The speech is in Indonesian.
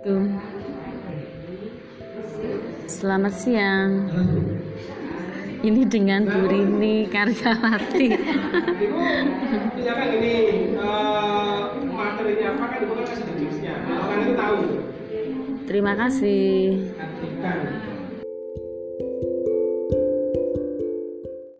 Assalamualaikum. Selamat siang. Ini dengan Bu Rini Karyawati. misalkan ini eh, materinya apa kan ibu kan kasih deskripsinya Orang itu tahu Terima kasih. artikan